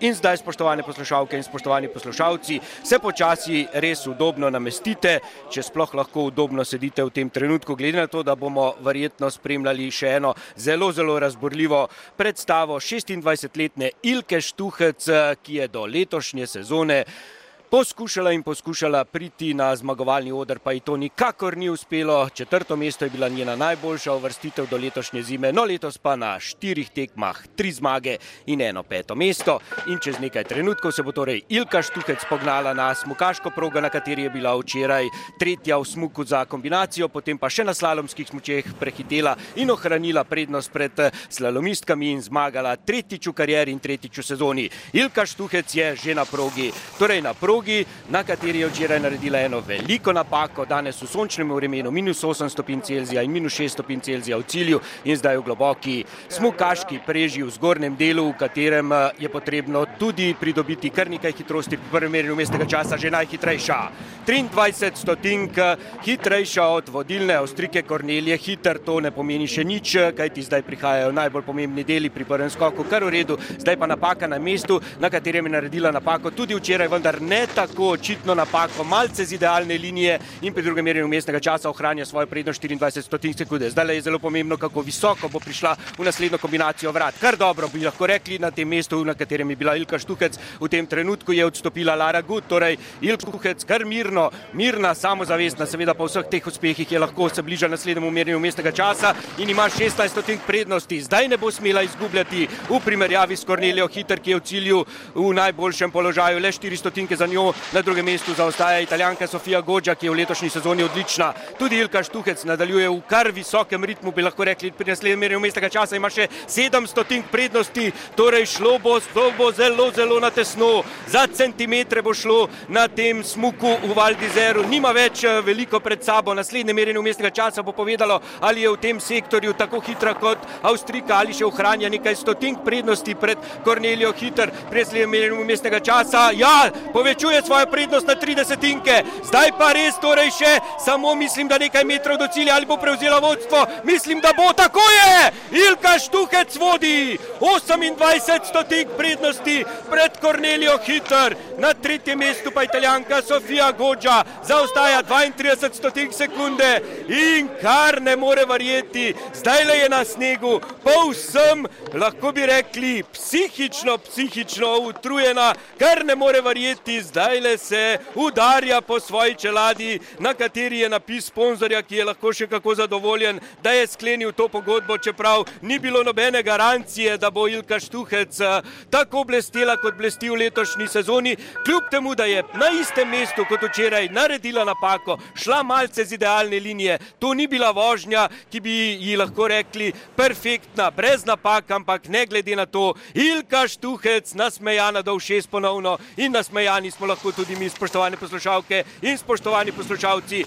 In zdaj, spoštovane poslušalke in spoštovani poslušalci, se počasi res udobno namestite, če sploh lahko udobno sedite v tem trenutku, glede na to, da bomo verjetno spremljali še eno zelo, zelo razborljivo predstavo 26-letne Ilke Štuhec, ki je do letošnje sezone poskušala in poskušala priti na zmagovalni oder, pa ji to nikakor ni uspelo. Četrto mesto je bila njena najboljša uvrstitev do letošnje zime, no letos pa na štirih tekmah tri zmage in eno peto mesto. In čez nekaj trenutkov se bo torej Ilka Štuhec pognala na smukaško progo, na kateri je bila včeraj tretja v smuku za kombinacijo, potem pa še na slalomskih smučeh prehitela in ohranila prednost pred slalomistkami in zmagala tretjič v karieri in tretjič v sezoni. Ilka Štuhec je že na progi, torej na progi progi, na kateri je včeraj naredila eno veliko napako, danes v sončnem vremenu, minus 8 stopinj Celzija in minus 6 stopinj Celzija v cilju in zdaj v globoki smukaški preži v zgornjem delu, v katerem eh, je potrebno tudi pridobiti kar nekaj hitrosti pri prvem merjenju mestnega časa, že najhitrejša. 23 stotink eh, hitrejša od vodilne Avstrike Kornelije, hiter to ne pomeni še nič, eh, kajti zdaj prihajajo najbolj pomembni deli pri prvem skoku, kar v redu, zdaj pa napaka na mestu, na katerem je naredila napako tudi včeraj, vendar ne tako očitno napako, malce z idealne linije in pri drugem merjenju mestnega časa ohranja svojo prednost 24 stotink sekunde. Zdaj je zelo pomembno, kako visoko bo prišla v naslednjo kombinacijo vrat. Kar dobro bi lahko rekli na tem mestu, na katerem je bila Ilka Štuhec, v tem trenutku je odstopila Lara Gut, torej Ilka Štuhec kar mirno, mirna, samozavestna, seveda po vseh teh uspehih je lahko se bliža naslednjemu merjenju mestnega časa in ima 16 stotink prednosti. Zdaj ne bo smela izgubljati v primerjavi s Kornelijo Hiter, ki je v cilju v najboljšem položaju, le 4 stotinke za njo njo na drugem mestu zaostaja italijanka Sofija Gođa, ki je v letošnji sezoni odlična. Tudi Ilka Štuhec nadaljuje v kar visokem ritmu, bi lahko rekli, pri naslednjem merjenju mestnega časa ima še 700 prednosti, torej šlo bo, bo zelo, zelo na tesno, za centimetre bo šlo na tem smuku v Valdizeru, nima več eh, veliko pred sabo, naslednje merjenje mestnega časa bo povedalo, ali je v tem sektorju tako hitra kot Avstrika ali še ohranja nekaj stotink prednosti pred Kornelijo Hiter, pri naslednjem merjenju mestnega časa. Ja, povečuje povečuje svojo prednost na 30-inke. Zdaj pa res, torej še samo mislim, da nekaj metrov do cilja ali bo prevzela vodstvo. Mislim, da bo tako je. Ilka Štuhec vodi 28 stotink prednosti pred Kornelijo Hiter. Na tretjem mestu pa italijanka Sofija Gođa zaostaja 32 stotink sekunde in kar ne more verjeti, zdaj le je na snegu, povsem, lahko bi rekli, psihično, psihično utrujena, kar ne more verjeti, zdaj zdaj le se udarja po svoji čeladi, na kateri je napis sponzorja, ki je lahko še kako zadovoljen, da je sklenil to pogodbo, čeprav ni bilo nobene garancije, da bo Ilka Štuhec eh, tako blestela, kot blesti v letošnji sezoni, kljub temu, da je na istem mestu kot včeraj naredila napako, šla malce z idealne linije. To ni bila vožnja, ki bi ji lahko rekli perfektna, brez napak, ampak ne glede na to, Ilka Štuhec nasmejana do všest ponovno in nasmejani smo lahko tudi mi, spoštovane poslušalke in spoštovani poslušalci,